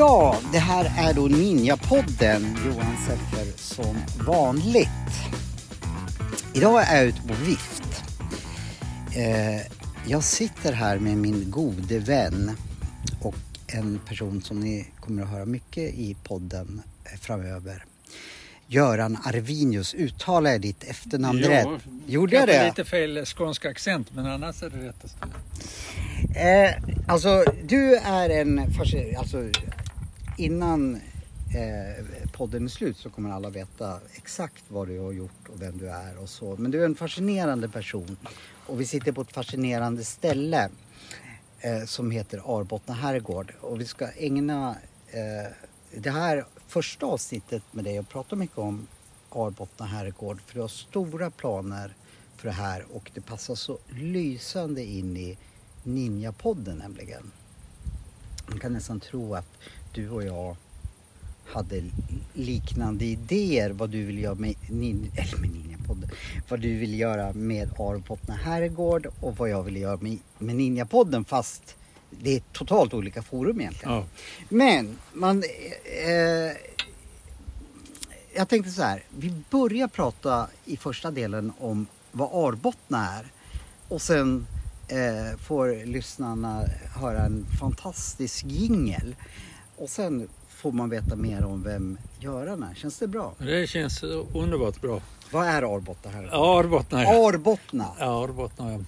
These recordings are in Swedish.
Ja, det här är då Ninjapodden. Johan Seffer som vanligt. Idag är jag ute på vift. Eh, jag sitter här med min gode vän och en person som ni kommer att höra mycket i podden eh, framöver. Göran Arvinius, uttalar jag ditt efternamn rätt? Gjorde jag det? lite fel skånsk accent men annars är det rätt. Eh, alltså, du är en... fasci- Alltså, innan eh, podden är slut så kommer alla veta exakt vad du har gjort och vem du är och så. Men du är en fascinerande person och vi sitter på ett fascinerande ställe eh, som heter Arbottna herrgård. Och vi ska ägna eh, det här första avsnittet med dig och prata mycket om Arbottna herrgård. För du har stora planer för det här och det passar så lysande in i Ninjapodden nämligen. Man kan nästan tro att du och jag hade liknande idéer vad du vill göra med, nin, eller med Ninjapodden. Vad du vill göra med Arbottna herrgård och vad jag vill göra med, med Ninjapodden fast det är totalt olika forum egentligen. Ja. Men man... Eh, jag tänkte så här. Vi börjar prata i första delen om vad Arbottna är. Och sen eh, får lyssnarna höra en fantastisk jingel. Och sen får man veta mer om vem Göran är. Känns det bra? Det känns underbart bra. Vad är Arbottna här? Arbottna, ja. Arbottna. Ja, Arbottna, ja.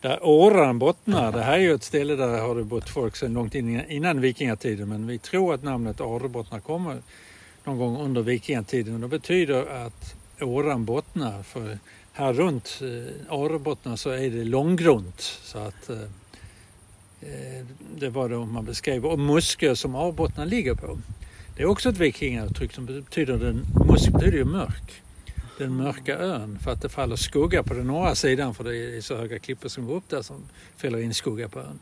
Där Åran bottnar, det här är ju ett ställe där har det bott folk sedan långt in, innan vikingatiden men vi tror att namnet Arbottna kommer någon gång under vikingatiden det betyder att åran bottnar för här runt eh, Arbottna så är det långgrunt så att eh, det var då man beskrev och Muskö som Arbottna ligger på. Det är också ett vikingauttryck som betyder den, Muskö betyder ju mörk den mörka ön för att det faller skugga på den norra sidan för det är så höga klippor som går upp där som fäller in skugga på ön.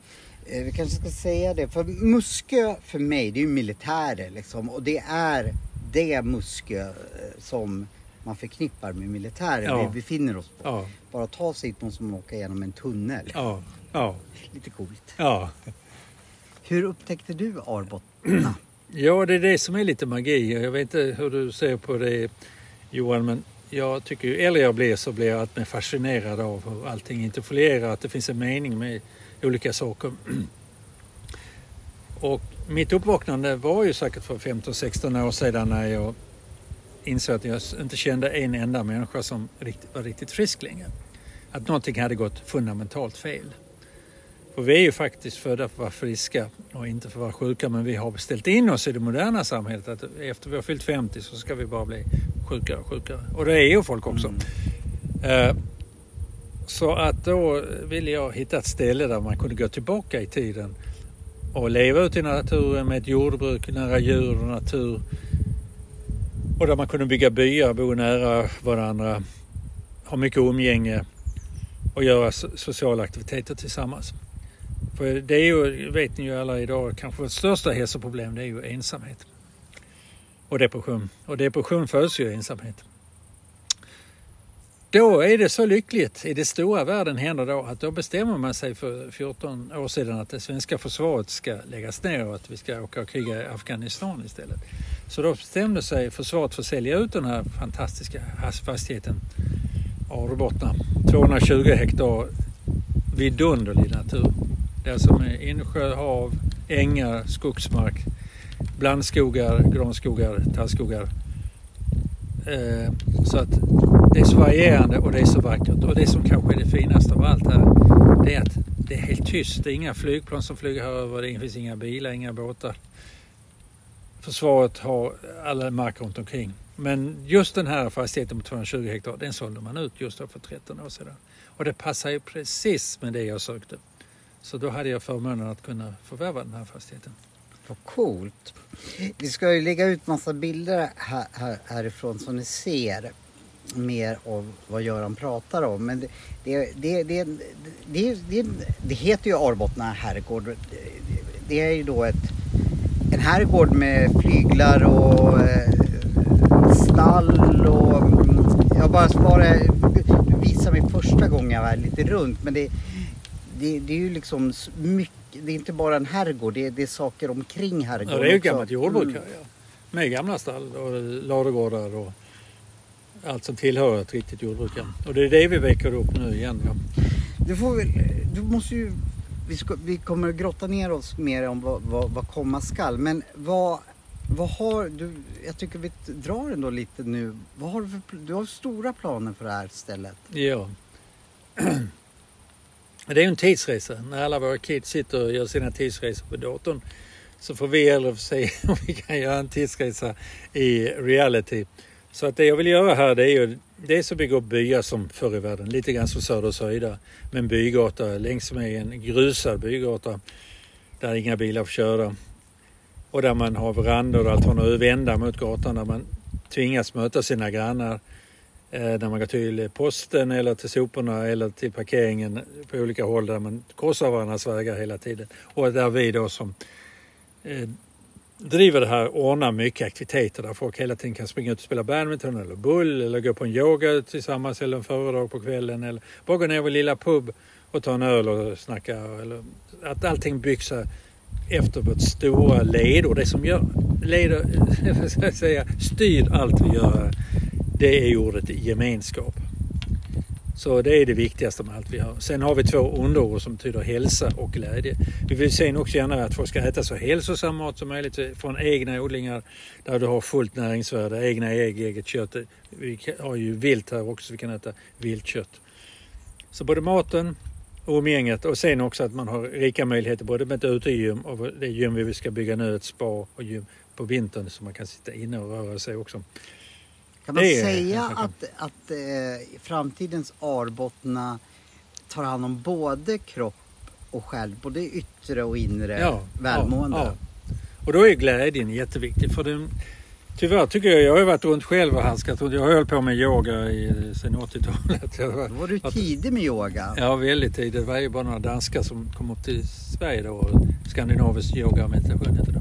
Eh, Vi kanske ska säga det. För Muskö för mig, det är ju militärer liksom. Och det är det Muskö eh, som man förknippar med militärer Ja. vi befinner oss på. Ja, Bara ta sig hit måste man åka genom en tunnel. ja, ja, Lite coolt. ja. Hur upptäckte du Arbottna? Ja, det är det som är lite magi. Jag vet inte hur du ser på det Johan, men jag tycker ju äldre jag blir så blir jag allt mer fascinerad av hur allting interfolierar, att det finns en mening med olika saker. Och mitt uppvaknande var ju säkert för 15-16 år sedan när jag insåg att jag inte kände en enda människa som var riktigt frisk längre. Att någonting hade gått fundamentalt fel. För vi är ju faktiskt födda för att vara friska och inte för att vara sjuka men vi har beställt in oss i det moderna samhället att efter vi har fyllt 50 så ska vi bara bli sjukare och sjukare. Och det är ju folk också. Eh, Så att då ville jag hitta ett ställe där man kunde gå tillbaka i tiden och leva ute i naturen med ett jordbruk nära djur och natur. Och där man kunde bygga byar, bo nära varandra, ha mycket umgänge och göra sociala aktiviteter tillsammans. För det är ju, vet ni ju alla idag, kanske vårt största hälsoproblem det är ju ensamhet. Och depression. Och depression föds ju i ensamhet. Då är det så lyckligt i det stora världen händer då att då bestämmer man sig för 14 år sedan att det svenska försvaret ska läggas ner och att vi ska åka och kriga i Afghanistan istället. Så då bestämde sig försvaret för att sälja ut den här fantastiska fastigheten Arbottna. 220 hektar vidunderlig natur. Det är alltså med insjö, hav, ängar, skogsmark, blandskogar, granskogar, tallskogar. Eh, så att det är så varierande och det är så vackert. Och det som kanske är det finaste av allt här, det är att det är helt tyst. Det är inga flygplan som flyger här över, det finns inga bilar, inga båtar. Försvaret har alla mark runt omkring. Men just den här fastigheten på 220 hektar, den sålde man ut just då för 13 år sedan. Och det passar ju precis med det jag sökte. Så då hade jag förmånen att kunna förvärva den här fastigheten. Vad coolt. Vi ska ju lägga ut massa bilder här, här, härifrån som ni ser mer av vad Göran pratar om. Men det, det, det, det, det, heter ju Arbottna herrgård. Det är ju då ett, en herrgård med flyglar och eh, stall och mm, jag bara svarade, visade mig första gången jag var lite runt men det, det, det är ju liksom mycket, det är inte bara en herrgård, det det är saker omkring herrgården Ja, det är ju gammalt jordbruk Mm. här. Ja. Med gamla stall och ladugårdar och allt som tillhör ett riktigt jordbruk. Ja. Och det är det vi väcker upp nu igen. Ja. Du får väl, du måste ju, vi, ska, vi kommer att grotta ner oss mer om vad, vad, vad komma skall. Men vad, vad har du, jag tycker vi drar ändå lite nu. Vad har du för, du har stora planer för det här stället. Ja. Det är ju en tidsresa. När alla våra kids sitter och gör sina tidsresor på datorn så får vi äldre se om vi kan göra en tidsresa i reality. Så att det jag vill göra här det är ju dels att bygga upp byar som förr i världen, lite grann som Söders höjda. Med en bygata längs med en grusad bygata där inga bilar får köra. Och där man har verandor och allt har vända mot gatan där man tvingas möta sina grannar eh, när man går till posten eller till soporna eller till parkeringen på olika håll där man korsar varandras vägar hela tiden. Och där vi då som eh, driver det här och ordnar mycket aktiviteter där folk hela tiden kan springa ut och spela badminton eller bull eller gå på en yoga tillsammans eller en föredrag på kvällen eller bara gå ner vid lilla pub och ta en öl och snacka. Eller, att allting byggs efter vårt stora ledord, det som gör, leder, säga, styr allt vi gör det är ordet gemenskap. Så det är det viktigaste med allt vi har. Sen har vi två underord som betyder hälsa och glädje. Vi vill sen också gärna att folk ska äta så hälsosam mat som möjligt eh, från egna odlingar där du har fullt näringsvärde, egna ägg, eget kött. Vi har ju vilt här också, så vi kan äta viltkött. Så både maten och umgänget och sen också att man har rika möjligheter både med ett utegym och det gym vi ska bygga nu, ett spa och gym på vintern så man kan sitta inne och röra sig också. Kan man Det säga att, att eh, framtidens Arbottna tar hand om både kropp och själ, både yttre och inre Ja, välmående? ja, ja. Och då är glädjen jätteviktig. För den, tyvärr tycker jag, jag har varit runt själv och handskat runt. Jag har hållit på med yoga i, sedan 80-talet. Jag var- Då var du tidig med yoga. Ja, väldigt tidigt. Det var ju bara några danskar som kom upp till Sverige då. och Skandinavisk yoga och meditation heter det.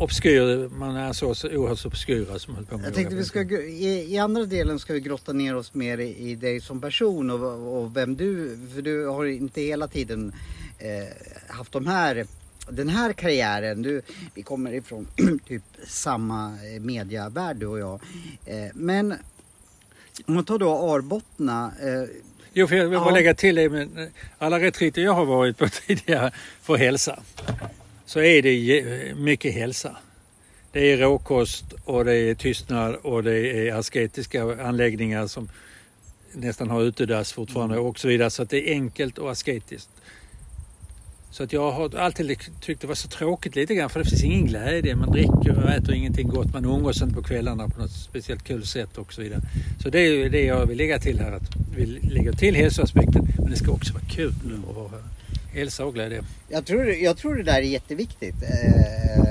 Obskyr, man är så, så oerhört obskyra som höll på med Jag tänkte vi ska, i, i andra delen ska vi grotta ner oss mer i, i dig som person och, och vem du, för du har inte hela tiden eh, haft de här, den här karriären. Du, vi kommer ifrån typ samma eh, mediavärld du och jag. Eh, men om man tar då Arbottna, eh, Jo, för jag vill bara Ja. lägga till det. Eh, alla retriter jag har varit på tidigare för hälsa så är det ge- mycket hälsa. Det är råkost och det är tystnad och det är asketiska anläggningar som nästan har utedass fortfarande och så vidare. Så att det är enkelt och asketiskt. Så att jag har alltid tyckt det var så tråkigt lite grann för det finns ingen glädje. Man dricker och äter ingenting gott. Man umgås inte på kvällarna på något speciellt kul sätt och så vidare. Så det är ju det jag vill lägga till här. Att vi lägger till hälsoaspekten men det ska också vara kul att vara här. Hälsa och glädje. Jag tror, jag tror det där är jätteviktigt. Eh,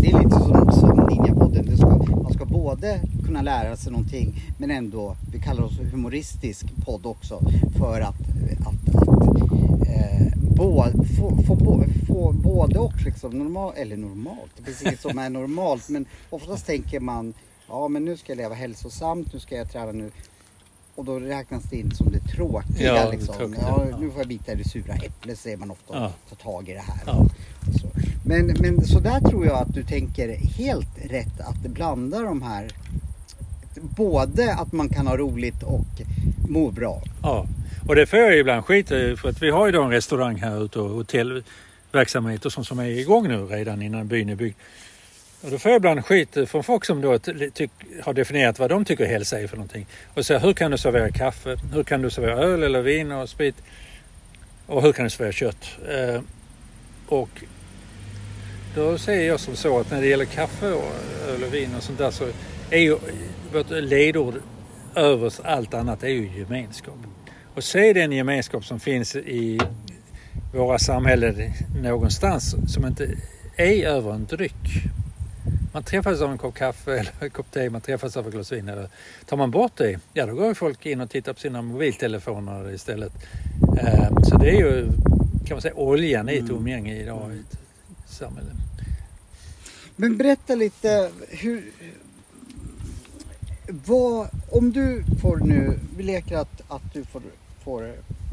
det är lite som, som Ninjapodden. Ska, man ska både kunna lära sig någonting men ändå, vi kallar oss humoristisk podd också för att, att, att eh, bo, få, få, bo, få både och liksom normal, eller normalt, det finns inget som är normalt men oftast tänker man ja men nu ska jag leva hälsosamt, nu ska jag träna nu och då räknas det in som det tråkiga. Ja, det liksom. tråkiga, ja, ja. nu får jag bita i det sura äpplet säger man ofta. Ja. Ta tag i det här. Ja. Så. Men, men så där tror jag att du tänker helt rätt att blanda de här både att man kan ha roligt och må bra. Ja, och det får jag ibland skit i, för att vi har ju då en restaurang här ute och hotellverksamhet och sånt som är igång nu redan innan byn är byggd. Och då får jag ibland skit från folk som då har definierat vad de tycker hälsa är för någonting. Och säger hur kan du servera kaffe? Hur kan du servera öl eller vin och sprit? Och hur kan du servera kött? Eh, och då säger jag som så att när det gäller kaffe och öl och vin och sånt där så är ju vårt ledord över allt annat är ju gemenskap. Och se den gemenskap som finns i våra samhällen någonstans som inte är över en dryck. Man träffas av en kopp kaffe eller en kopp te, man träffas av ett glas vin. Eller tar man bort det, ja då går folk in och tittar på sina mobiltelefoner istället. Eh, så det är ju, kan man säga, oljan i ett Mm. umgänge idag i ett samhälle. Men berätta lite hur... Vad, om du får nu, vi leker att, att du får, får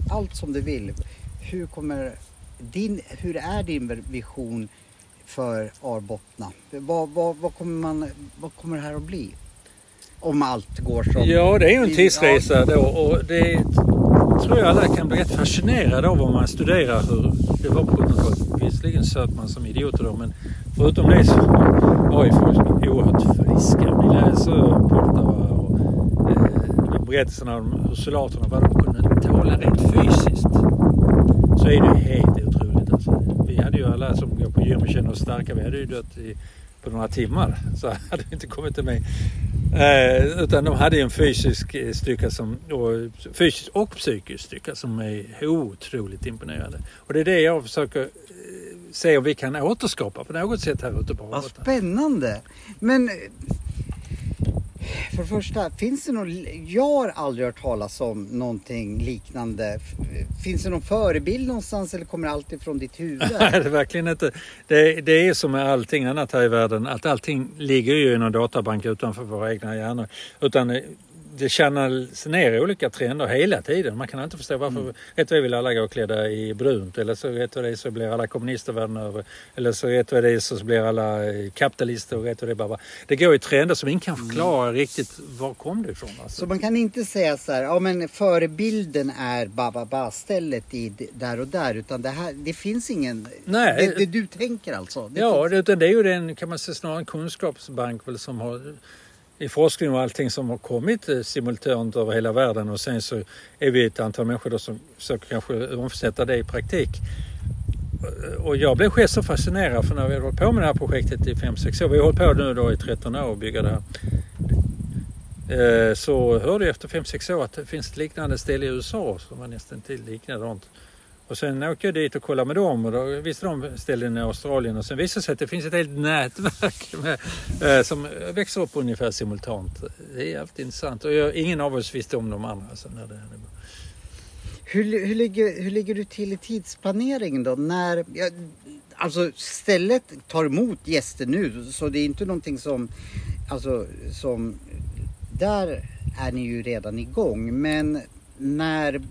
allt som du vill. Hur kommer din, hur är din vision för Arbottna? Vad, vad, vad, kommer man, vad kommer det här att bli? Om allt går som... Ja, det är ju en tidsresa då och det tror jag alla kan bli rätt fascinerade av om man studerar hur det var på 1700-talet. Visserligen söp man som idioter då men förutom det så var ju folk oerhört friska. Ni läser Portava och eh, berättelserna om hur soldaterna vad de kunde tåla rent fysiskt. Så är det helt otroligt. Alltså, vi hade ju alla som går på gym och känner oss starka, vi hade ju dött i, på några timmar. Så hade vi inte kommit till mig. Eh, utan de hade ju en fysisk eh, styrka som, och, fysisk och psykisk styrka som är otroligt imponerande. Och det är det jag försöker eh, se om vi kan återskapa på något sätt här ute på Vad spännande! Men eh, för det första, finns det någon, jag har aldrig hört talas om någonting liknande. Finns det någon förebild någonstans eller kommer allt ifrån ditt huvud? Nej, det är verkligen inte. Det, det är som med allting annat här i världen, att allting ligger ju i någon databank utanför våra egna hjärnor. Utan eh, det channels ner olika trender hela tiden. Man kan inte förstå varför. Mm. Ett vill alla gå klädda i brunt eller så vad det så blir alla kommunister världen över. Eller så vad det så blir alla eh, kapitalister och vad det bara. Det går i trender som ingen kan förklara riktigt var kom det ifrån. Alltså. Så man kan inte säga så här, ja men förebilden är ba stället i där och där utan det här, det finns ingen, Nej. det, det du tänker alltså? Det Ja, finns, utan det är ju den, kan man säga, snarare en kunskapsbank väl, som har i forskning och allting som har kommit eh, simultant över hela världen och sen så är vi ett antal människor då som försöker kanske omsätta det i praktik. Eh, och jag blev själv så fascinerad för när vi har hållit på med det här projektet i 5-6 år, vi har hållit på nu då i 13 år och bygga det här. Eh, så hörde jag efter 5-6 år att det finns ett liknande ställe i USA som var nästan till likadant. Och sen åkte jag dit och kollade med dem och då visste de ställen i Australien och sen visade det sig att det finns ett helt nätverk med, eh, som växer upp ungefär simultant. Det är jävligt intressant och jag, ingen av oss visste om de andra. Så när det, hur, hur, ligger, hur ligger du till i tidsplaneringen då? När, ja, alltså stället tar emot gäster nu så det är inte någonting som, alltså som, där är ni ju redan igång men när,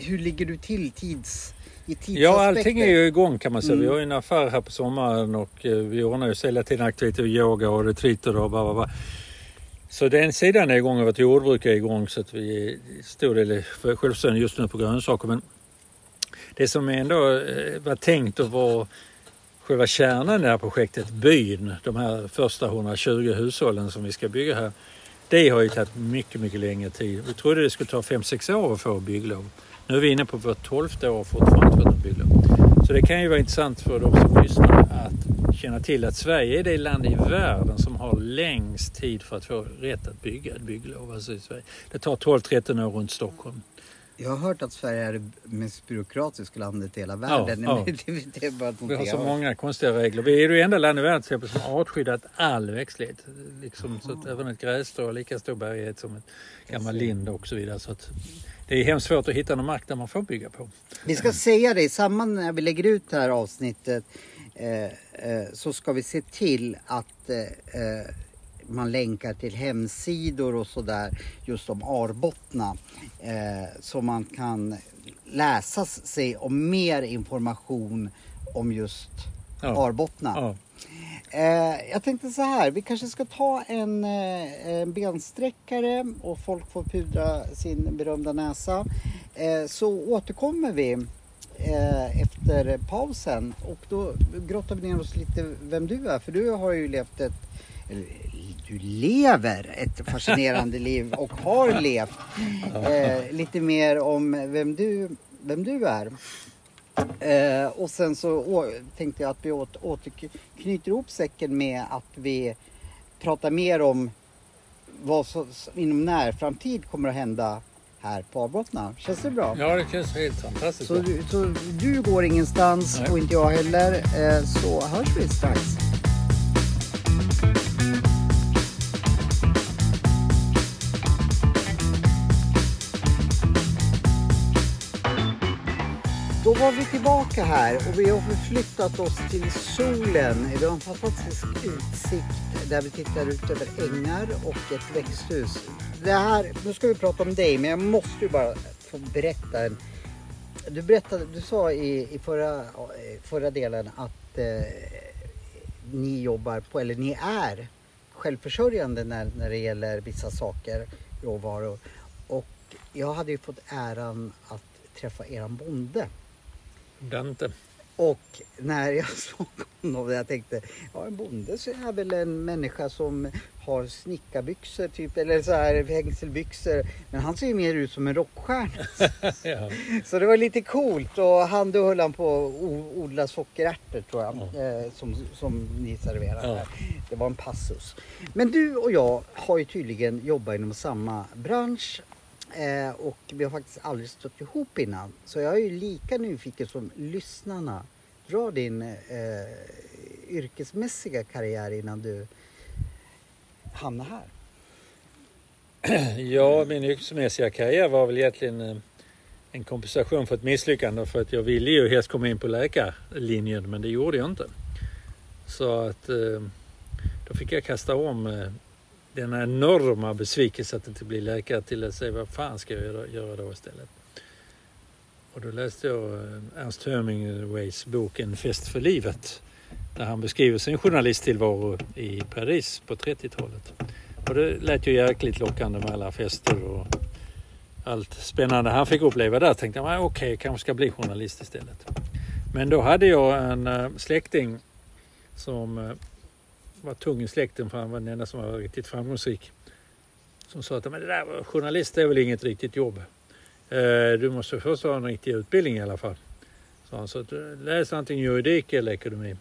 hur ligger du till tids, i tidsaspekter? Ja, allting är ju igång kan man säga. Mm. Vi har ju en affär här på sommaren och eh, vi ordnar ju så hela tiden aktiviteter, yoga och retreater och bla, bla, bla. Så den sidan är igång och vårt jordbruk är igång så att vi är stor del självförsörjande just nu på grönsaker. Men det som ändå eh, var tänkt att vara själva kärnan i det här projektet, byn, de här första 120 hushållen som vi ska bygga här. Det har ju tagit mycket, mycket längre tid. Vi trodde det skulle ta 5-6 år att få bygglov. Nu är vi inne på vårt tolfte år fortfarande en bygglov. Så det kan ju vara intressant för de som lyssnar att känna till att Sverige är det land i världen som har längst tid för att få rätt att bygga ett bygglov. Alltså i Sverige. Det tar 12-13 år runt Stockholm. Jag har hört att Sverige är det mest byråkratiska landet i hela världen. ja. det, det är bara att Vi har så många konstiga regler. Vi är det enda land i världen som har artskyddat all växtlighet. Liksom, så att även ett grässtrå har lika stor bärighet som ett gammal lind och så vidare. Så att det är hemskt svårt att hitta någon mark där man får bygga på. Vi ska säga det i samband när vi lägger ut det här avsnittet eh, eh, så ska vi se till att eh, man länkar till hemsidor och sådär just om Arbottna. Så man kan läsa sig om mer information om just Ja. Arbottna. Ja. Eh, jag tänkte så här, vi kanske ska ta en, eh, en bensträckare och folk får pudra sin berömda näsa. Eh, så återkommer vi eh, efter pausen och då grottar vi ner oss lite vem du är. För du har ju levt ett, du lever ett fascinerande liv och har levt. Eh, lite mer om vem du, vem du är. Eh, och sen så å, tänkte jag att vi åter, återknyter ihop säcken med att vi pratar mer om vad som inom närframtid kommer att hända här på Arbottna. Känns det bra? ja, det känns helt fantastiskt. Så, så du går ingenstans Nej. och inte jag heller. Eh, så hörs vi strax. Vi tillbaka här och vi har förflyttat oss till solen. Vi har en fantastisk utsikt där vi tittar ut över ängar och ett växthus. Det här, nu ska vi prata om dig, men jag måste ju bara få berätta. En, du berättade, du sa i, i förra, förra delen att eh, ni jobbar på, eller ni är självförsörjande när, när det gäller vissa saker, råvaror. Och jag hade ju fått äran att träffa eran bonde. Dante. Och när jag såg honom, jag tänkte, ja en bonde så är väl en människa som har snickarbyxor typ, eller så här hängselbyxor. Men han ser ju mer ut som en rockstjärna. ja. Så det var lite coolt och han då höll han på att odla sockerärtor tror jag, Ja. eh, som, som ni serverar Ja. här. Det var en passus. Men du och jag har ju tydligen jobbat inom samma bransch eh, och vi har faktiskt aldrig stött ihop innan. Så jag är ju lika nyfiken som lyssnarna. Dra din eh, yrkesmässiga karriär innan du hamnar här. ja, min yrkesmässiga karriär var väl egentligen eh, en kompensation för ett misslyckande för att jag ville ju helst komma in på läkarlinjen men det gjorde jag inte. Så att eh, då fick jag kasta om eh, denna enorma besvikelse att inte bli läkare till att säga vad fan ska jag göra, då istället. Och då läste jag eh, Ernst Hemingways bok En fest för livet där han beskriver sin journalisttillvaro i Paris på 30-talet. Och det lät ju jäkligt lockande med alla fester och allt spännande han fick uppleva där. Tänkte jag, "Ah, okej, jag kanske ska bli journalist istället. Men då hade jag en eh, släkting som eh, var tung i släkten för han var den enda som var riktigt framgångsrik. Som sa att men det där journalist är väl inget riktigt jobb. Eh, du måste först ha en riktig utbildning i alla fall. Så han sa att läs antingen juridik eller ekonomi.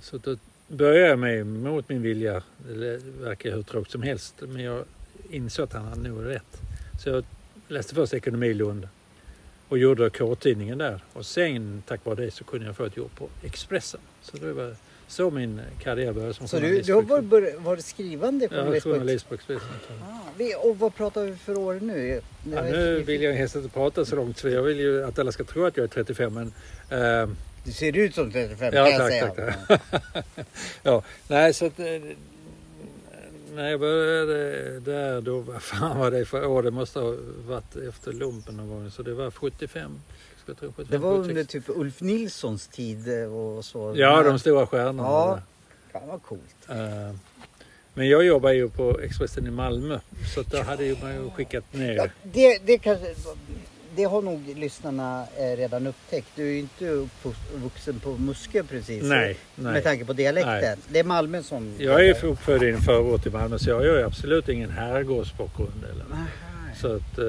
Så då började jag med mot min vilja. Det verkar hur tråkigt som helst men jag insåg att han hade nog rätt. Så jag läste först ekonomi i Lund och gjorde K-tidningen där. Och sen tack vare det så kunde jag få ett jobb på Expressen. Så det var så min karriär började som Så du, journalist. du har varit, varit skrivande Ja, journalist? på- journalist på Expressen. Ah, och vad pratar vi för år nu? Ja, nu vill jag helst inte prata så långt för jag vill ju att alla ska tro att jag är 35 men eh, Du ser ut som 35 Ja, kan jag tack, säga. tack, ja, nej så att eh, när jag började där då, vad fan var det för år? Det måste ha varit efter lumpen någon gång så det var 75. Ska jag tro, 75 Det var 76. under typ Ulf Nilssons tid eh, och så. Ja, de stora stjärnorna. Ja. Fan vad coolt. Eh, Men jag jobbar ju på Expressen i Malmö så då hade ju man ju skickat Ja, ner. det, det, kanske, det har nog lyssnarna eh, redan upptäckt. Du är ju inte uppvuxen på Muskö precis. Nej, Med nej. tanke på dialekten. Nej. Det är Malmö som... Jag är uppfödd i en förort i Malmö så jag har ju absolut ingen herrgårdsbakgrund. Eller. Aha. Så att eh,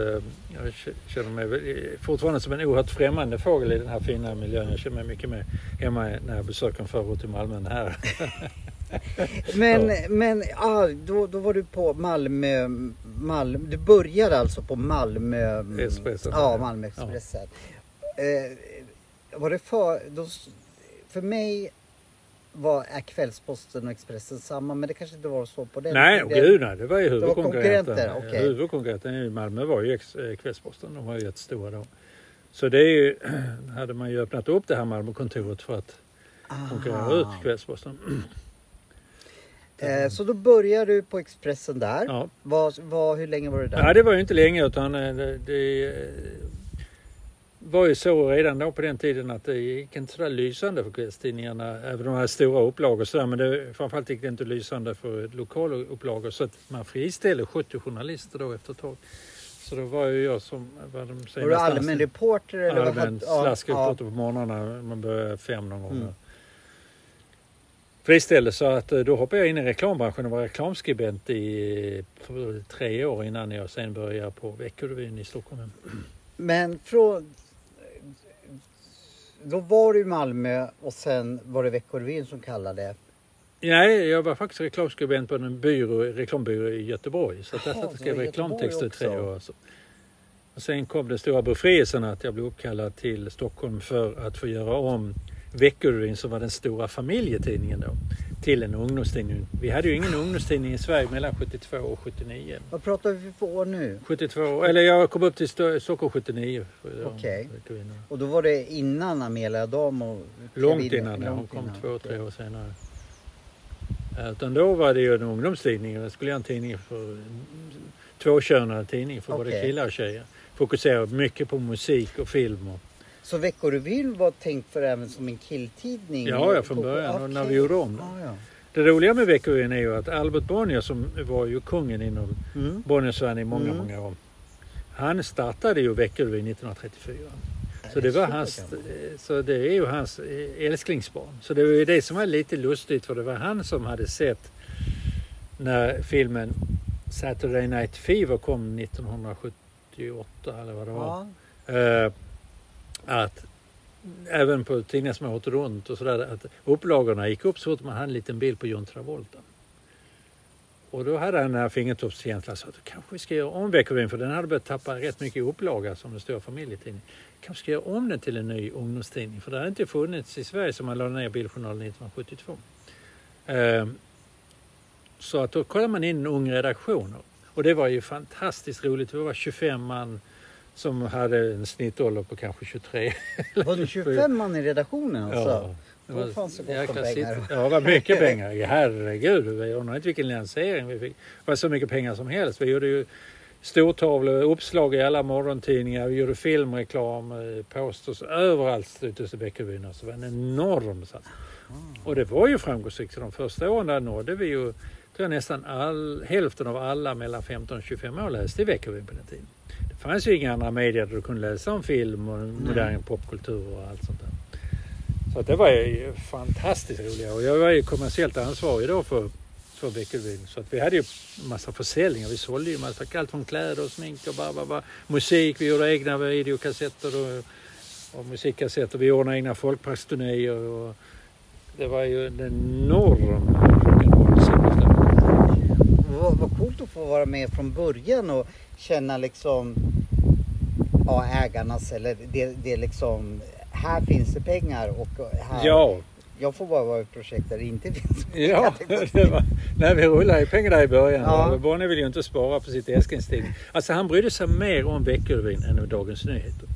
jag känner mig väl- fortfarande som en oerhört främmande fågel i den här fina miljön. Jag känner mig mycket mer hemma när jag besöker en förort i Malmö än här. Men, Ja. men ah, då, då var du på Malmö, Malmö. Du började alltså på Malmö... Expressen. Ja, Malmö Expressen. Eh, var det för... Då, för mig var, är Kvällsposten och Expressen samma, men det kanske inte var så på den nej, tiden. gud nej, det var ju var huvudkonkurrenten. konkurrenter, okej. Huvudkonkurrenten i Malmö var ju eh, Kvällsposten. De var ju jättestora då. Så det är ju, hade man ju öppnat upp det här Malmökontoret för att konkurrera Aha. ut Kvällsposten. Eh, så då började du på Expressen där. Ja. Vad, vad, hur länge var du där? Ja, det var ju inte länge utan eh, det, det var ju så redan då på den tiden att det gick inte sådär lysande för kvällstidningarna. Även de hade stora upplagor sådär. Men det, framförallt gick det inte lysande för lokala upplagor. Så att man friställde 70 journalister då efter ett tag. Så då var ju jag som var de var du allmän reporter? Eller vad allmän hade- ja, slaskreporter på morgnarna. Man började fem någon gång. Mm. Friställde så att eh, då hoppade jag in i reklambranschen och var reklamskribent i för tre år innan jag sen började på Veckorevyn i Stockholm. Men från... Då var du i Malmö och sen var det Veckorevyn som kallade. Nej, jag var faktiskt reklamskribent på en byrå, reklambyrå i Göteborg. Så att Jaha, därför det skrev var jag i reklamtexter i tre år. Så. Och sen kom den stora befrielsen att jag blev uppkallad till Stockholm för att få göra om Veckorevyn som var den stora familjetidningen då till en ungdomstidning. Vi hade ju ingen ungdomstidning i Sverige mellan 72 och 79. Vad pratar vi för år nu? 72, eller jag kom upp till Stockholm 79. Okej. Kvinna. Och då var det innan Amelia Dam och Långt innan, ja. hon kom innan. två, tre år senare. Utan då var det ju en ungdomstidning. Jag skulle göra en tidning för tvåkönad tidning för både Okej. killar och tjejer. Fokuserade mycket på musik och film. Och, Så Veckorevyn var tänkt för även som en killtidning? ja, ja, från början. Okej. när vi gjorde om den. Ja, ja. Det roliga med Veckorevyn är ju att Albert Bonnier som var ju kungen inom Mm. Bonniersvärlden i många, Mm. många år. Han startade ju Veckorevyn 1934. Så Det var hans, eh, så det är ju hans eh, älsklingsbarn. Så det var ju det som var lite lustigt för det var han som hade sett när filmen Saturday Night Fever kom 1978 eller vad det var. Ja. Eh, att även på tidningar som har åkt runt och sådär att upplagorna gick upp så fort man hade en liten bild på John Travolta. Och då hade han den här fingertoppskänslan så att kanske vi ska göra om Veckorevyn för den hade börjat tappa rätt mycket i upplaga som en stor familjetidning. Kanske ska göra om den till en ny ungdomstidning för det hade inte funnits i Sverige som man lade ner Bildjournalen 1972. Eh, så att då kollade man in en ung redaktion och det var ju fantastiskt roligt. vi var 25 man som hade en snittålder på kanske 23. Var det 25 man i redaktionen alltså? Ja, det Då fanns det gott om pengar. Ja, det var mycket pengar. Herregud, vi undrar inte vilken lansering vi fick. Det var så mycket pengar som helst. Vi gjorde ju stortavlor, uppslag i alla morgontidningar. Vi gjorde filmreklam, eh, posters överallt ute i Veckorevyn. Alltså, det var en enorm satsning. Och det var ju framgångsrikt. De första åren där nådde vi ju tror jag, nästan all, hälften av alla mellan 15 och 25 år läste i Veckorevyn på den tiden. Fanns ju inga andra medier där du kunde läsa om film och modern popkultur och allt sånt där. Så det var ju fantastiskt roliga och jag var ju kommersiellt ansvarig då för, för Veckorevyn. Så att vi hade ju massa försäljningar. Vi sålde ju massa, allt från kläder och smink och bara, bara, bara. musik. Vi gjorde egna videokassetter och, och musikkassetter. Vi ordnade egna folkparksturnéer och det var ju en enorm. Vad, vad coolt att få vara med från början och känna liksom ja, ägarnas eller det, det liksom här finns det pengar och här, Ja, jag får bara vara i projekt där det inte finns Ja, det var, nej, vi rullade ju pengar där i början. Ja. Ja. Bonnie ville ju inte spara på sitt älsklingstidning. Alltså han brydde sig mer om Veckorevyn än om Dagens Nyheter.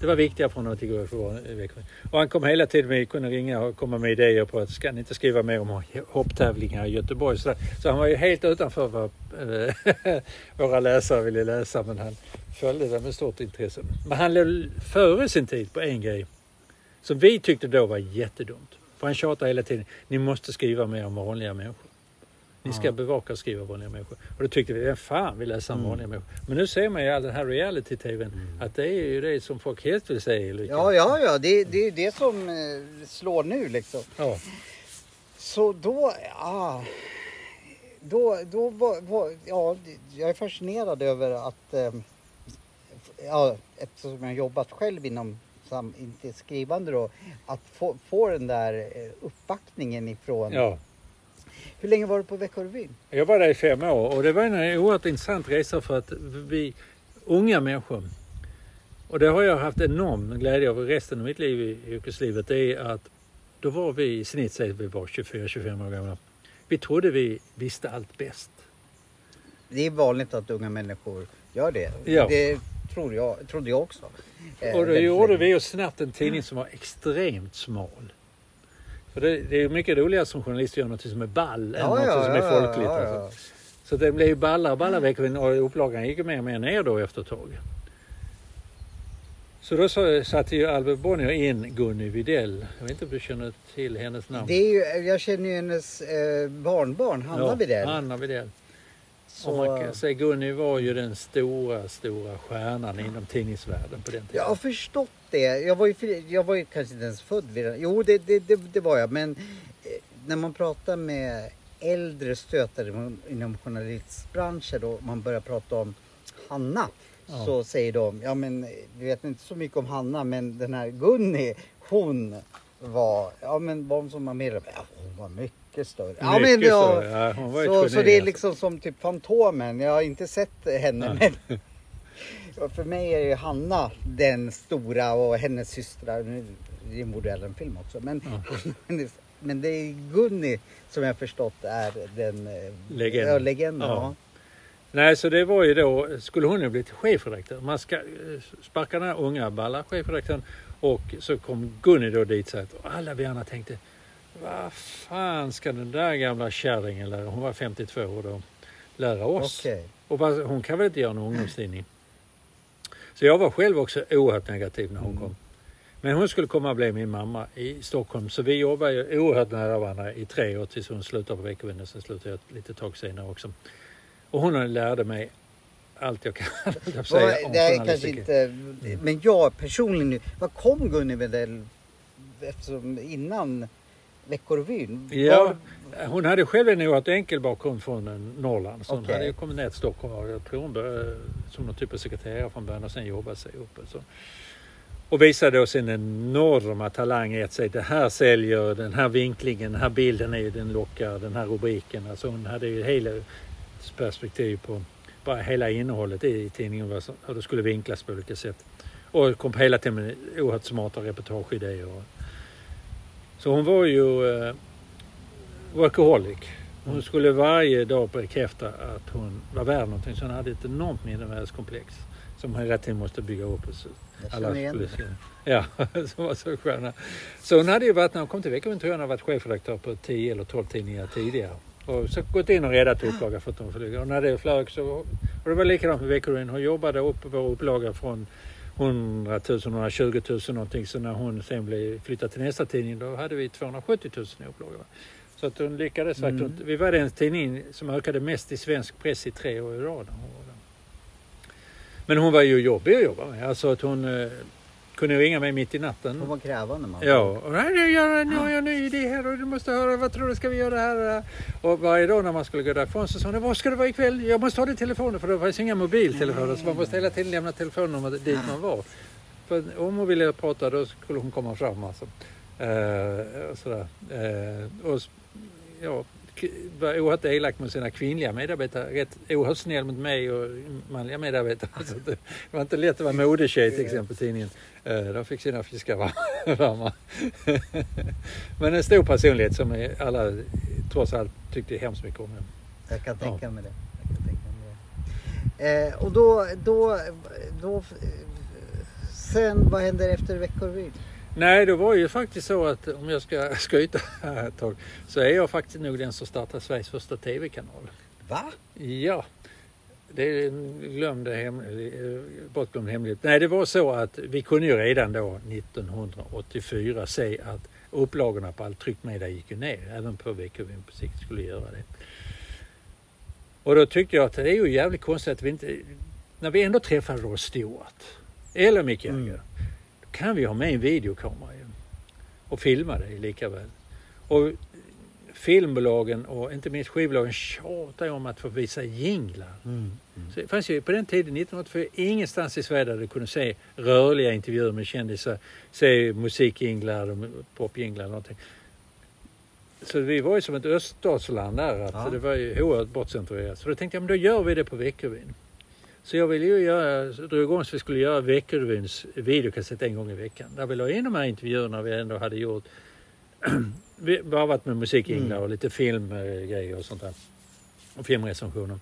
Det var viktigare för honom att det går för Växjö. Och han kom hela tiden med, kunde ringa och komma med idéer på att ska ni inte skriva mer om hopptävlingar i Göteborg. Så, så han var ju helt utanför vad eh, våra läsare ville läsa men han följde det med stort intresse. Men han låg före sin tid på en grej som vi tyckte då var jättedumt. För han tjatade hela tiden, ni måste skriva mer om vanliga människor. Ni ska bevaka och skriva vanliga människor. Och då tyckte vi, vem fan vill läsa om Mm. vanliga människor? Men nu ser man ju all den här reality-tvn att det är ju det som folk helst vill se. Ulrika. Ja, ja, ja, det, det är ju det som eh, slår nu liksom. Ja. Så då, ja, då, då var, var, ja, jag är fascinerad över att, eh, ja, eftersom jag jobbat själv inom, inte skrivande då, att få, få den där eh, uppbackningen ifrån. ja. Hur länge var du på Veckorevyn? Jag var där i fem år och det var en oerhört intressant resa för att vi unga människor och det har jag haft enorm glädje av resten av mitt liv i yrkeslivet. Det är att då var vi i snitt, säg vi var 24-25 år gamla. Vi trodde vi visste allt bäst. Det är vanligt att unga människor gör det. Ja. Det tror jag, trodde jag också. Eh, Och då gjorde vi oss snabbt en tidning som var extremt smal. För det, det är mycket roligare som journalist att göra något som är ball än något som är folkligt. ja, alltså. ja. Så det blev ju ballare och ballare veckor och upplagan gick ju mer och mer ner då efter ett tag. Så då så, satte ju Albert Bonnier in Gunny Videll. Jag vet inte om du känner till hennes namn? Det är ju, jag känner ju hennes eh, barnbarn, Hanna ja, Widell. Anna Widell. Så, Och man kan säga Gunny var ju den stora, stora stjärnan inom tidningsvärlden på den tiden. jag har förstått det. Jag var ju, jag var ju kanske inte ens född vid den. Jo, det, det, det, det var jag. Men eh, när man pratar med äldre stötare inom- journalistbranschen och man börjar prata om Hanna. Ja. Så säger de, ja men vi vet inte så mycket om Hanna men den här Gunni, hon var, ja men var hon som var medlem? Ja, hon var mycket större. Ja, men, Mycket ja, större. Ja, så, så det är alltså. liksom som typ Fantomen. Jag har inte sett henne men För mig är ju Hanna den stora och hennes systrar. Nu det borde en film också. Men hennes men det är Gunni som jag förstått är den eh, Legenden. Ja, legenden Ja. ja. Nej, så det var ju då, skulle hon ju blivit chefredaktör. Man ska eh, sparka den här unga balla chefredaktören och så kom Gunni då dit så att alla vi andra tänkte vad fan ska den där gamla kärringen lära, hon var 52 år då, lära oss? Okej. Och vad, hon kan väl inte göra någon ungdomstidning? Så jag var själv också oerhört negativ när hon Mm. kom. Men hon skulle komma och bli min mamma i Stockholm. Så vi jobbade ju oerhört nära varandra i tre år tills hon slutade på Veckovinden. Sen slutade jag ett litet tag senare också. Och hon lärde mig allt jag kan jag säga, om Det är kanske inte, men jag personligen nu, vad kom Gunni Wedell eftersom innan Veckorevyn? Ja, Var- hon hade själv en oerhört enkel bakgrund från eh, Norrland. Så hon Okej. hade ju kommit ner till Stockholm och jag tror hon började som någon typ av sekreterare från början och sen jobbat sig upp. Så. Och visade då sin enorma talang i att säga det här säljer, den här vinklingen, den här bilden är den lockar, den här rubriken. Alltså hon hade ju hela perspektiv på bara hela innehållet i tidningen hur det skulle vinklas på olika sätt. Och kom hela tiden med oerhört smarta reportageidéer. Så hon var ju eh, workaholic. Hon skulle varje dag bekräfta att hon var värd någonting. Så hon hade ett enormt mindervärdeskomplex som hon hela tiden måste bygga upp. Och så alla skulle. Ja, som var så sköna. Så hon hade ju varit, när hon kom till Veckan tror jag hon hade varit chefredaktör på 10 eller 12 tidningar tidigare. Och så gått in och räddat upplaga för att hon flög. Och när det flög så, och det var likadant med Veckorevyn. Hon jobbade upp vår upplaga från 100 000, 120 000 någonting. Så när hon sen blev flyttad till nästa tidning då hade vi 270 000 i upplaga. Så att hon lyckades Mm. verkligen. Vi var den tidning som ökade mest i svensk press i tre år i rad. Men hon var ju jobbig att jobba med. Alltså att hon eh, kunde ringa mig mitt i natten. Hon var krävande man. Ja, och nu har jag en ny idé här och du måste höra, vad tror du ska vi göra här? Och varje dag när man skulle gå därifrån så sa hon, vad ska det vara ikväll? Jag måste ha din telefon för det fanns inga mobiltelefoner så man måste hela tiden lämna telefonnumret dit man var. För om hon ville prata då skulle hon komma fram alltså. Eh, och sådär. Eh, och ja, var oerhört elak mot sina kvinnliga medarbetare. Rätt oerhört snäll mot mig och manliga medarbetare. Så det var inte lätt att vara modetjej till exempel tidningen. Eh, De fick sina fiskar var- varma. Men en stor personlighet som alla trots allt tyckte hemskt mycket om. Jag kan Ja. tänka mig det. Jag kan tänka mig det. Eh, och då, då, då, sen vad händer efter Veckorevyn? Nej, det var ju faktiskt så att om jag ska skryta ett tag så är jag faktiskt nog den som startade Sveriges första tv-kanal. Va? Ja, det är en glömd hemlig, eh, bortglömd hemlighet. Nej, det var så att vi kunde ju redan då 1984 se att upplagorna på all tryckt media gick ju ner. Även på Veckorevyn på sikt skulle göra det. Och då tyckte jag att det är ju jävligt konstigt att vi inte, när vi ändå träffade Ross Stewart eller Mick Jagger, Mm. Kan vi ha med en videokamera ju. Och filma det lika väl. Och filmbolagen och inte minst skivbolagen tjatar ju om att få visa jinglar. Mm. Så det fanns ju på den tiden, 1984, ingenstans i Sverige där du kunde se rörliga intervjuer med kändisar, se musikjinglar, popjinglar eller någonting. Så vi var ju som ett öststatsland där, att Ja. det var ju oerhört bortcenturerat. Så då tänkte jag, men då gör vi det på Veckorevyn. Så jag ville ju göra, drog igång så vi skulle göra Veckorevyns videokassett en gång i veckan. Där vi la in de här intervjuerna vi ändå hade gjort. vi bara varit med musikjinglar Mm. och lite filmgrejer och sånt där. Och filmrecensioner.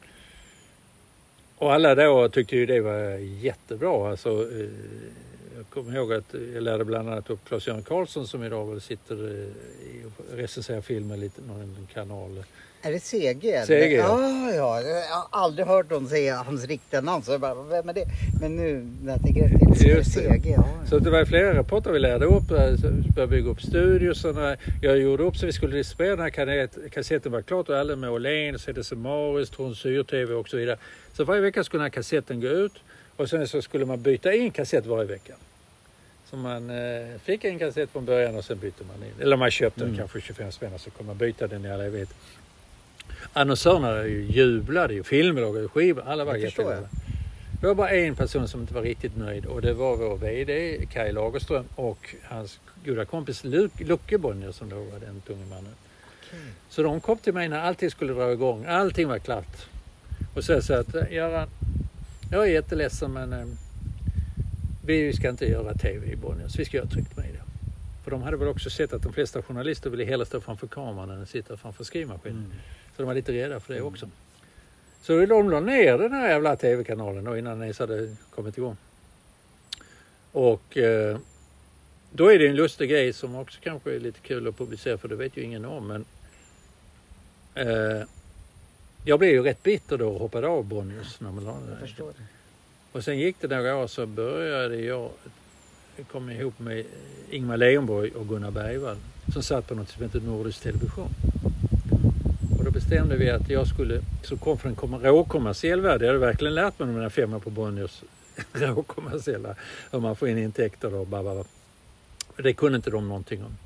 Och alla då tyckte ju det var jättebra. Alltså, eh, jag kommer ihåg att jag lärde bland annat upp Claes-Göran Karlsson som idag väl sitter eh, och recenserar filmer lite någon kanal. Är det CG? CG, ja. ja. ja. Jag har aldrig hört någon säga hans riktiga namn. Så jag bara, vem är det? Men nu när jag tänker efter. Just det. CG? Ja, Så det var flera rapporter vi lärde upp, eh, vi började bygga upp studios. och när Jag gjorde upp så vi skulle distribuera den här kassetten, var klart och alla med Åhlén, CDC Maris, Tron Syr-TV och så vidare. Så varje vecka skulle den här kassetten gå ut och sen så skulle man byta in kassett varje vecka. Så man eh, fick en kassett från början och sen bytte man in. Eller man köpte den Mm. kanske 25 spänn och så kunde man byta den i all evighet. Annonsörerna ju jublade ju, filmbolag och skivor, alla var jag. jätteglada. Det var bara en person som inte var riktigt nöjd och det var vår VD Kaj Lagerström och hans goda kompis Luc- Lucke Bonnier som då var den tunge mannen. Så de kom till mig när allting skulle dra igång, allting var klart. Och så sa att "Eh, Göran, jag är jätteledsen men eh, vi ska inte göra TV i Bonniers, vi ska göra tryckt media. För de hade väl också sett att de flesta journalister ville hellre stå framför kameran än sitta framför skrivmaskinen. Mm. Så de var lite rädda för det också. Så de la ner den här jävla tv-kanalen då innan den ens hade kommit igång. Och eh, då är det en lustig grej som också kanske är lite kul att publicera för det vet ju ingen om. Men, eh, jag blev ju rätt bitter då och hoppade av Bonniers när man la det. Och sen gick det några år så började jag komma ihop med Ingmar Leijonborg och Gunnar Bergvall som satt på något som heter Nordisk Television. Då bestämde vi att jag skulle, som kom från en kom- råkommersiell värld, jag hade verkligen lärt mig de där fem på Bonniers råkommersiella, hur man får in intäkter och bababa. Det kunde inte de någonting om.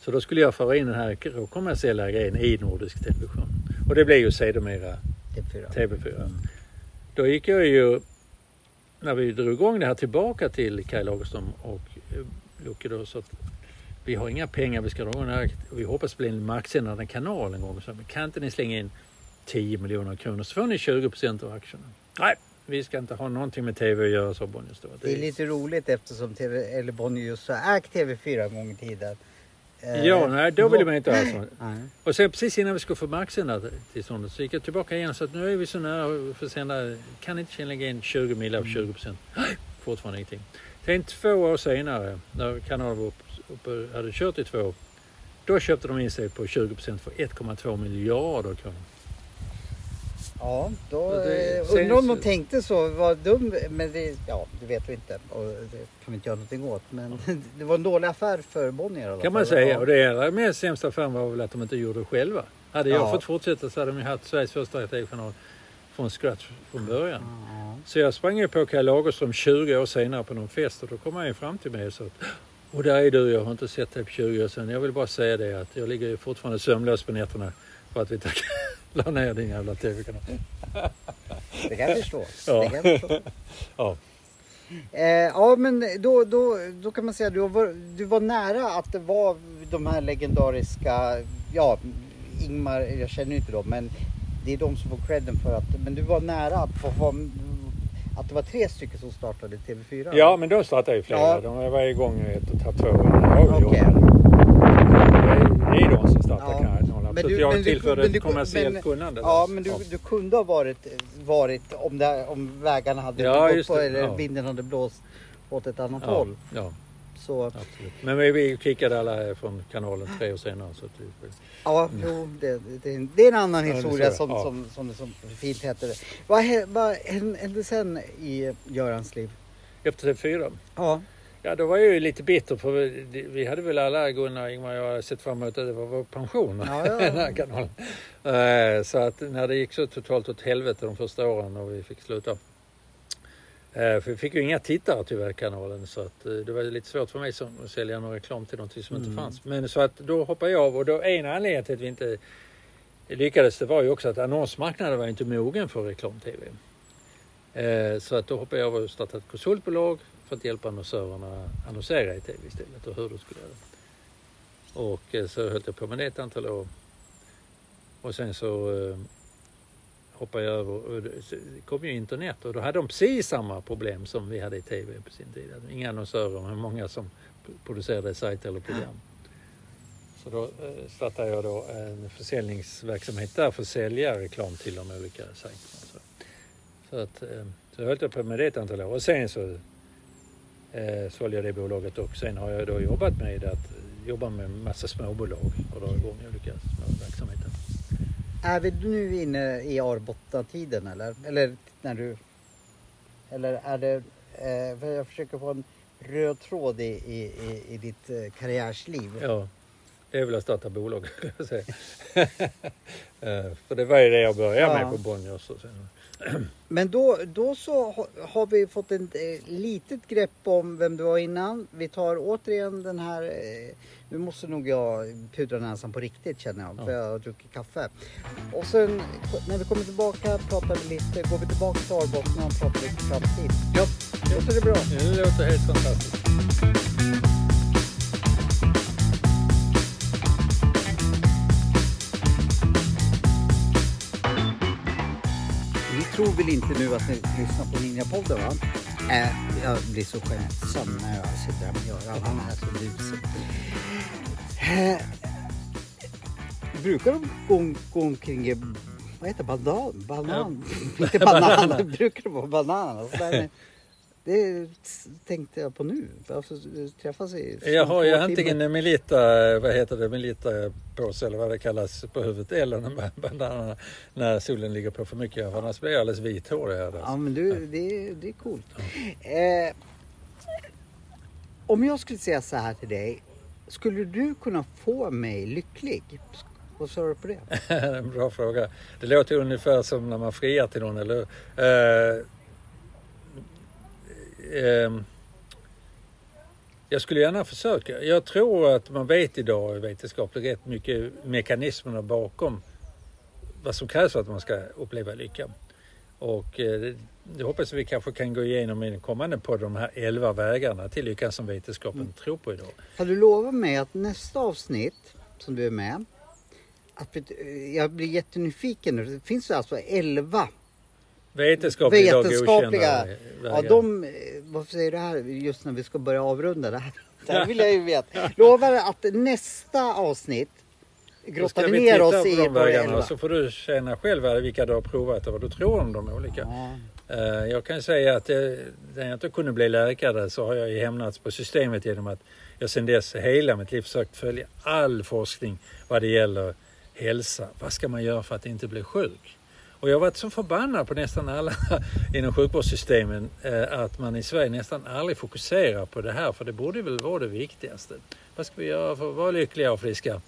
Så då skulle jag föra in den här råkommersiella grejen i Nordisk Television. Och det blev ju sedermera TV4. TV4. Då gick jag ju, när vi drog igång det här, tillbaka till Kaj Lagerström och eh, Lucke då, så att vi har inga pengar, vi ska dra det här. Vi hoppas bli en marksändande kanal en gång. Så kan inte ni slänga in 10 miljoner kronor så får ni 20 procent av aktierna. Nej, vi ska inte ha någonting med TV att göra, sa Bonniers då. Det är lite roligt eftersom TV, eller Bonnier just har ägt TV4 en gång i tiden. Eh, Ja, nej, då ville man inte ha så. Nej. Och sen precis innan vi skulle få marksända tillståndet så gick jag tillbaka igen så att nu är vi så nära att få sända. Kan inte lägga in 20 mil av 20 procent? Fortfarande ingenting. Sen två år senare när kanalen var uppe, uppe, hade kört i två år. Då köpte de in sig på 20 procent för 1,2 miljarder kronor. Ja, då det- eh, undrar om de tänkte så. Var dum, men det, ja, det vet vi inte och det kan vi inte göra någonting åt. Men det var en dålig affär för Bonnier Kan man säga. Och det allra mest sämsta affären var väl att de inte gjorde det själva. Hade jag Ja. fått fortsätta så hade de haft Sveriges första tv-kanal från scratch från början. Ja. Så jag sprang ju på Kaj Lagerström 20 år senare på någon fest och då kom han ju fram till mig och sa att och där är du, jag har inte sett dig på 20 år sedan. Jag vill bara säga det att jag ligger ju fortfarande sömnlös på nätterna för att vi tack- la ner din jävla tv-kanal. Det kan jag förstå. Ja. Det kan jag förstå. Ja. Eh, ja men då, då, då kan man säga att du var, du var nära att det var de här legendariska, ja Ingmar, jag känner ju inte dem men det är de som får credden för att, men du var nära att få ha, att det var tre stycken som startade TV4. ja, men då startade ju flera. Ja. De var igång ett och ett halvt, två år. Det är de som startar Ja. kanalen. Men du- jag men tillförde du- ett kommersiellt men- kunnande. Ja men du, Ja. du kunde ha varit, varit om, det, om vägarna hade Ja, gått på eller Ja. vinden hade blåst åt ett annat Ja, håll. ja, Så absolut. Men vi, kickade alla från kanalen tre år senare. Så vi, Ja, jo, det, det, det är en annan Ja, historia som, ja. som, som, som fint heter det. Vad, vad hände sen i Görans liv? efter TV4 Ja, Ja, då var jag ju lite bitter för vi, vi hade väl alla, Gunnar, Ingmar och jag, sett fram emot att det var vår pension. Ja, ja. den här kanalen. Eh, Så att när det gick så totalt åt helvete de första åren och vi fick sluta. Eh, För vi fick ju inga tittare tyvärr kanalen så att eh, det var lite svårt för mig som att sälja någon reklam till någonting som Mm. inte fanns. Men så att då hoppade jag av och då en anledning till att vi inte lyckades det var ju också att annonsmarknaden var inte mogen för reklam-tv. Eh, Så att då hoppade jag av och startade ett konsultbolag för att hjälpa annonsörerna annonsera i tv istället och hur de skulle göra det. Och så höll jag på med det ett antal år. Och sen så hoppade jag över och det så kom ju internet och då hade de precis samma problem som vi hade i tv på sin tid. Inga annonsörer men många som producerade sajter eller program. Så då eh, startade jag då en försäljningsverksamhet där för att sälja reklam till de olika sajterna. Så, så, att, eh, så höll jag på med det ett antal år och sen så eh, sålde jag det bolaget och sen har jag då jobbat med att eh, jobba med en massa småbolag och dra igång olika småverksamheter är vi nu inne i Arbotta-tiden eller? Eller när du... Eller är det... Eh, jag försöker få en röd tråd i, i, i, i ditt eh, karriärsliv. Ja, det är väl att starta bolag kan jag säga. Eh, För det var ju det jag började Ja. med på Bonniers. och sen- Men då, då så ha- har vi fått ett eh, litet grepp om vem du var innan. Vi tar återigen den här, eh, nu måste nog jag pudra näsan på riktigt känner jag, för Ja. jag har druckit kaffe. Och sen när vi kommer tillbaka pratar vi lite, går vi tillbaka till Arbotten och pratar lite framtid. Ja, Låter det bra? det låter helt fantastiskt. Tror väl inte nu att ni lyssnar på Ninjapodden va? Eh, jag blir så skötsam när jag sitter här med Göran. Han är så busig. Eh, brukar de gå, gå omkring i vad heter det? banan? banan? Inte banan, brukar det vara banan? Alltså, det tänkte jag på nu. Alltså, träffas i Jag har antingen en Melita, vad heter det, Melita påse eller vad det kallas på huvudet eller en bandana när solen ligger på för mycket. Annars blir jag alldeles vithårig. Här. Ja men du, det, det är coolt. Ja. Eh, om jag skulle säga så här till dig. Skulle du kunna få mig lycklig? Vad svarar du på det? en bra fråga. Det låter ungefär som när man friar till någon, eller eh, eh, jag skulle gärna försöka. Jag tror att man vet idag i vetenskap rätt mycket mekanismerna bakom vad som krävs för att man ska uppleva lycka. Och eh, det hoppas vi kanske kan gå igenom i den kommande på de här elva vägarna till lyckan som vetenskapen mm. tror på idag. Kan du lova mig att nästa avsnitt som du är med, att jag blir jättenyfiken. Det finns alltså elva Vetenskapliga, vetenskapliga ja, de, varför säger du det här just när vi ska börja avrunda det här? Det här vill jag ju veta. Lovar att nästa avsnitt grottar vi ner oss i våra elva. Så får du känna själv vilka du har provat och vad du tror om de olika. Ja. Eh, jag kan säga att när jag inte kunde bli läkare så har jag hämnats på systemet genom att jag sedan dess hela mitt liv försökt följa all forskning vad det gäller hälsa. Vad ska man göra för att inte bli sjuk? Och jag har varit så förbannad på nästan alla inom sjukvårdssystemen eh, att man i Sverige nästan aldrig fokuserar på det här för det borde väl vara det viktigaste. Vad ska vi göra för att vara lyckliga och friska?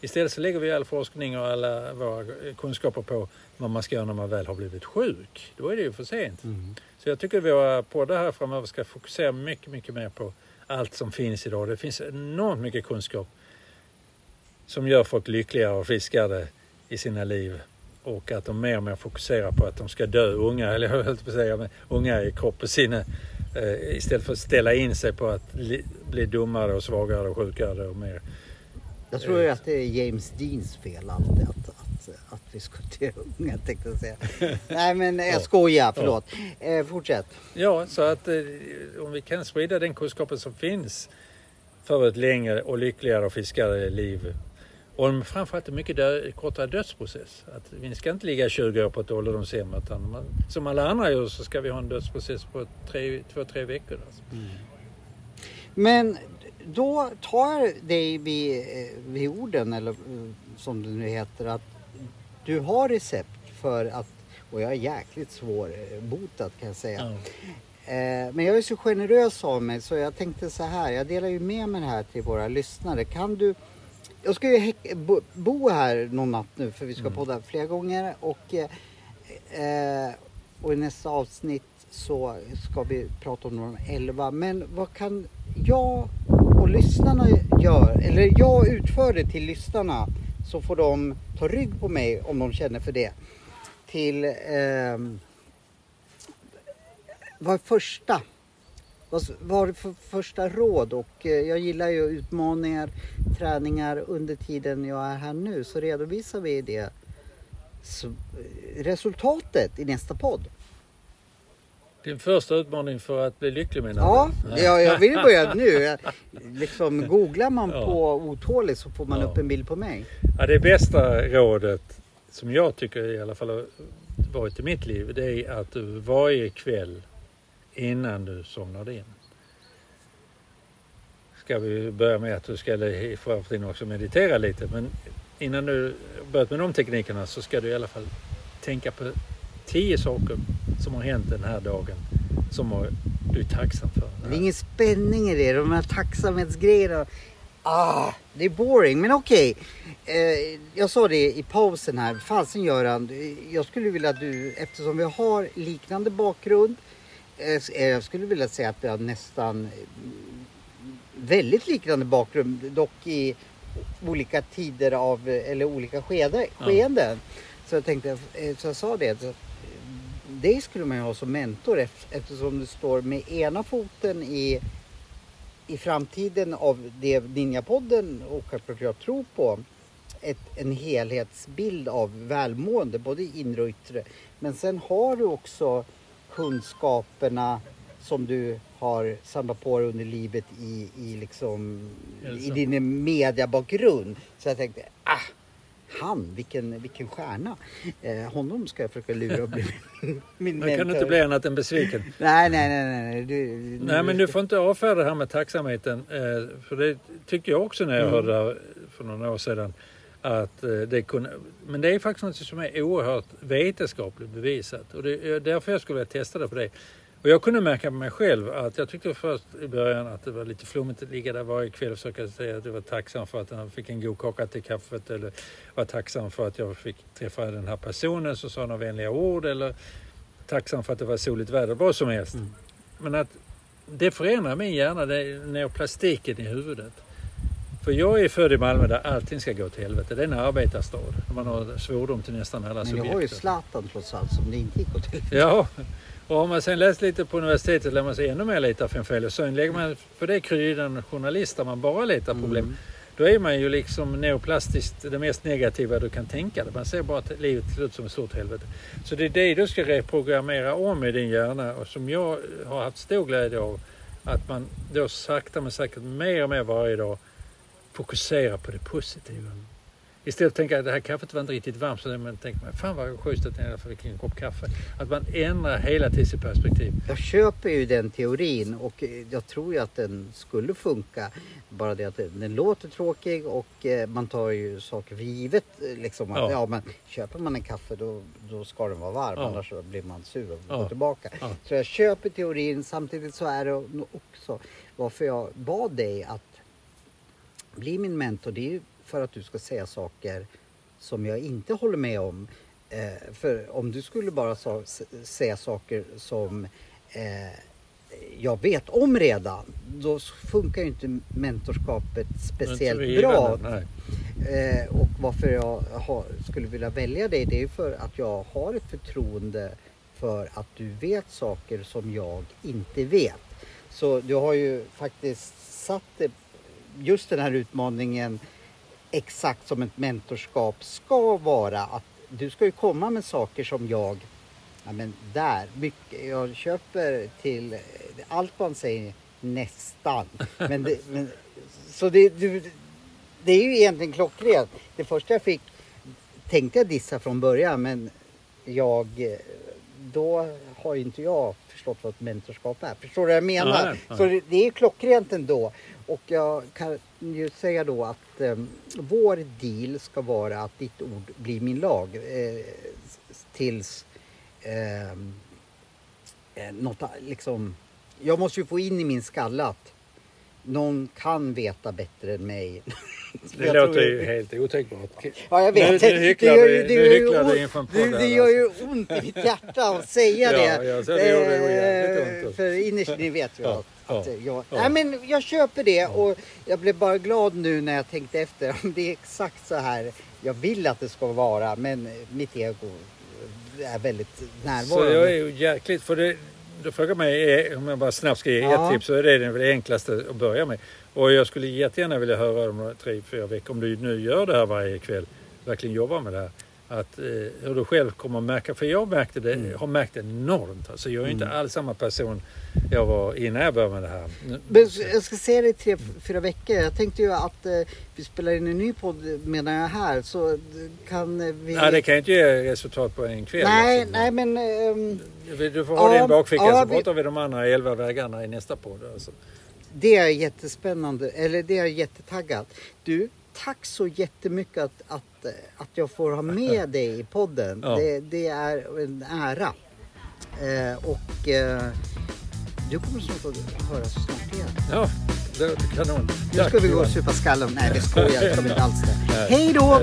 Istället så lägger vi all forskning och alla våra kunskaper på vad man ska göra när man väl har blivit sjuk. Då är det ju för sent. Mm. Så jag tycker att våra poddar här framöver ska fokusera mycket, mycket mer på allt som finns idag. Det finns enormt mycket kunskap som gör folk lyckligare och friskare i sina liv och att de mer och mer fokuserar på att de ska dö unga, eller jag höll på att säga, unga i kropp och sinne eh, istället för att ställa in sig på att bli dummare och svagare och sjukare och mer. Jag tror eh, att det är James Deans fel alltid att, att, att vi ska dö unga tänkte jag säga. Nej men jag skojar, förlåt. Ja. Eh, fortsätt. Ja, så att eh, om vi kan sprida den kunskapen som finns för ett längre och lyckligare och friskare liv och framförallt en mycket dö kortare dödsprocess. Att vi ska inte ligga 20 år på ett ålderdomshem utan man, som alla andra gör så ska vi ha en dödsprocess på tre, två, tre veckor. Alltså. Mm. Men då tar dig vid, eh, vid orden, eller eh, som det nu heter, att du har recept för att, och jag är jäkligt svårbotad kan jag säga. Mm. Men jag är så generös av mig så jag tänkte så här, jag delar ju med mig det här till våra lyssnare. Kan du jag ska ju bo här någon natt nu för vi ska mm. podda flera gånger och, eh, och i nästa avsnitt så ska vi prata om de elva. Men vad kan jag och lyssnarna göra? Eller jag utför det till lyssnarna så får de ta rygg på mig om de känner för det. Till eh, vad första vad var det för första råd? Och eh, jag gillar ju utmaningar, träningar under tiden jag är här nu. Så redovisar vi det resultatet i nästa podd. Din första utmaning för att bli lycklig menar ja, du? Ja, jag vill börja nu. Liksom, googlar man ja. på otålig så får man ja. upp en bild på mig. Ja, det bästa rådet som jag tycker i alla fall har varit i mitt liv det är att du varje kväll innan du somnade in. Ska vi börja med att du ska i framtiden också meditera lite men innan du börjat med de teknikerna så ska du i alla fall tänka på tio saker som har hänt den här dagen som du är tacksam för. Det är ingen spänning i det, de här tacksamhetsgrejerna. Ah, det är boring, men okej. Okay. Eh, jag sa det i pausen här. Fasen Göran, jag skulle vilja att du, eftersom vi har liknande bakgrund, Eh, jag skulle vilja säga att det har nästan väldigt liknande bakgrund, dock i olika tider av, eller olika skede, skeenden. Ja. Så jag tänkte, eh, så jag sa det, det skulle man ju ha som mentor eftersom du står med ena foten i, i framtiden av det Ninjapodden och självklart jag tror på. Ett, en helhetsbild av välmående, både inre och yttre. Men sen har du också kunskaperna som du har samlat på dig under livet i, i, liksom, i din mediabakgrund. Så jag tänkte, ah, han, vilken, vilken stjärna. Eh, honom ska jag försöka lura och bli min, min Man kan mentor. inte bli annat än besviken. Nej, nej, nej. nej, nej. Du, Nej men du får inte avfärda det här med tacksamheten. eh, För det tyckte jag också när jag Mm. hörde det här för några år sedan. Att eh, det kunde, men det är faktiskt något som är oerhört vetenskapligt bevisat. Och det är därför jag skulle vilja testa det på dig. Och jag kunde märka på mig själv att jag tyckte först i början att det var lite flummigt att ligga där varje kväll och försöka säga att jag var tacksam för att jag fick en god kaka till kaffet eller var tacksam för att jag fick träffa den här personen som sa några vänliga ord eller tacksam för att det var soligt väder, vad som helst. Mm. Men att det förändrar min hjärna, det är neoplastiken i huvudet. För jag är född i Malmö där allting ska gå till helvete. Det är en arbetarstad. Man har svordom till nästan alla Men subjekter. jag har ju Zlatan trots allt som det inte gick åt helvete. Ja, och har man sen läst lite på universitetet lär man sig ännu mer leta för en fel. Och sen lägger man för det kryddan journalist där man bara letar problem. Mm. Då är man ju liksom neoplastiskt det mest negativa du kan tänka dig. Man ser bara att livet ser ut som ett stort helvete. Så det är det du ska reprogrammera om i din hjärna och som jag har haft stor glädje av. Att man då sakta men säkert mer och mer varje dag fokuserar på det positiva. Istället för att tänka att det här kaffet var inte riktigt varmt så man tänker man, fan vad schysst att jag fick en kopp kaffe. Att man ändrar hela tiden sitt perspektiv. Jag köper ju den teorin och eh, jag tror ju att den skulle funka. Bara det att den, låter tråkig och eh, man tar ju saker för givet. eh, Liksom Ja. ja. men köper man en kaffe då, då ska den vara varm Ja. annars blir man sur och Ja. går tillbaka. Så jag köper teorin samtidigt så är det också varför jag bad dig att bli min mentor. Det är ju för att du ska säga saker som jag inte håller med om. Eh, för om du skulle bara sa, säga saker som eh, jag vet om redan, då funkar ju inte mentorskapet speciellt Inte bra. Eh, och varför jag har, skulle vilja välja dig, det är ju för att jag har ett förtroende för att du vet saker som jag inte vet. Så du har ju faktiskt satt det, just den här utmaningen exakt som ett mentorskap ska vara. Att du ska ju komma med saker som jag, ja men där, mycket, jag köper till allt man säger nästan. Men det, men, så det, du, det är ju egentligen klockrent. Det första jag fick tänkte jag dissa från början men jag, då har ju inte jag förstått vad ett mentorskap är. Förstår du vad jag menar? Nej, nej. Så det, det är klockrent ändå. Och jag kan ju säga då att eh, vår deal ska vara att ditt ord blir min lag. Eh, tills eh, eh, något liksom... Jag måste ju få in i min skalle att någon kan veta bättre än mig. Det Jag låter ju helt otänkbart. Ja, jag vet. Nu, nu hycklar du, ju- det ju ont- inför en podd det, gör ju alltså. ont i mitt hjärta att säga Ja, det. ja, så det gjorde Eh, ont. För innerst inne vet jag Ja, att ja, jag... ja. Nej, men jag köper det och jag blev bara glad nu när jag tänkte efter. Det är exakt så här jag vill att det ska vara men mitt ego är väldigt Så närvarande. jag är ju jäkligt... För det, du frågar mig eh, om jag bara snabbt ska ge Ja. ett tips så är det det enklaste att börja med. Och jag skulle jättegärna vilja höra om tre, fyra veckor om du nu gör det här varje kväll. Verkligen jobbar med det här. Att, eh, hur du själv kommer att märka. För jag märkte det, Mm. har märkt det enormt. Alltså jag är inte alls samma person jag var innan jag började med det här. Men jag ska säga det i tre, fyra veckor. Jag tänkte ju att eh, vi spelar in en ny podd medan jag är här så eh, kan eh, vi... Ja, det kan ju inte ge resultat på en kväll. nej, alltså. nej men... ehm, Du får ha det i Ja, en bakficka ja, så vi- pratar vi de andra elva vägarna i nästa podd. Alltså. Det är jättespännande, eller det är jättetaggad. Du, tack så jättemycket att, att, att jag får ha med dig i podden. Ja. Det, det är en ära. Eh, och eh, du kommer snart att höras snart igen. Ja, det kanon. Nu ska Tack, vi gå och supa skallen. Nej, det skojar. Det ska vi inte alls det. Hej då.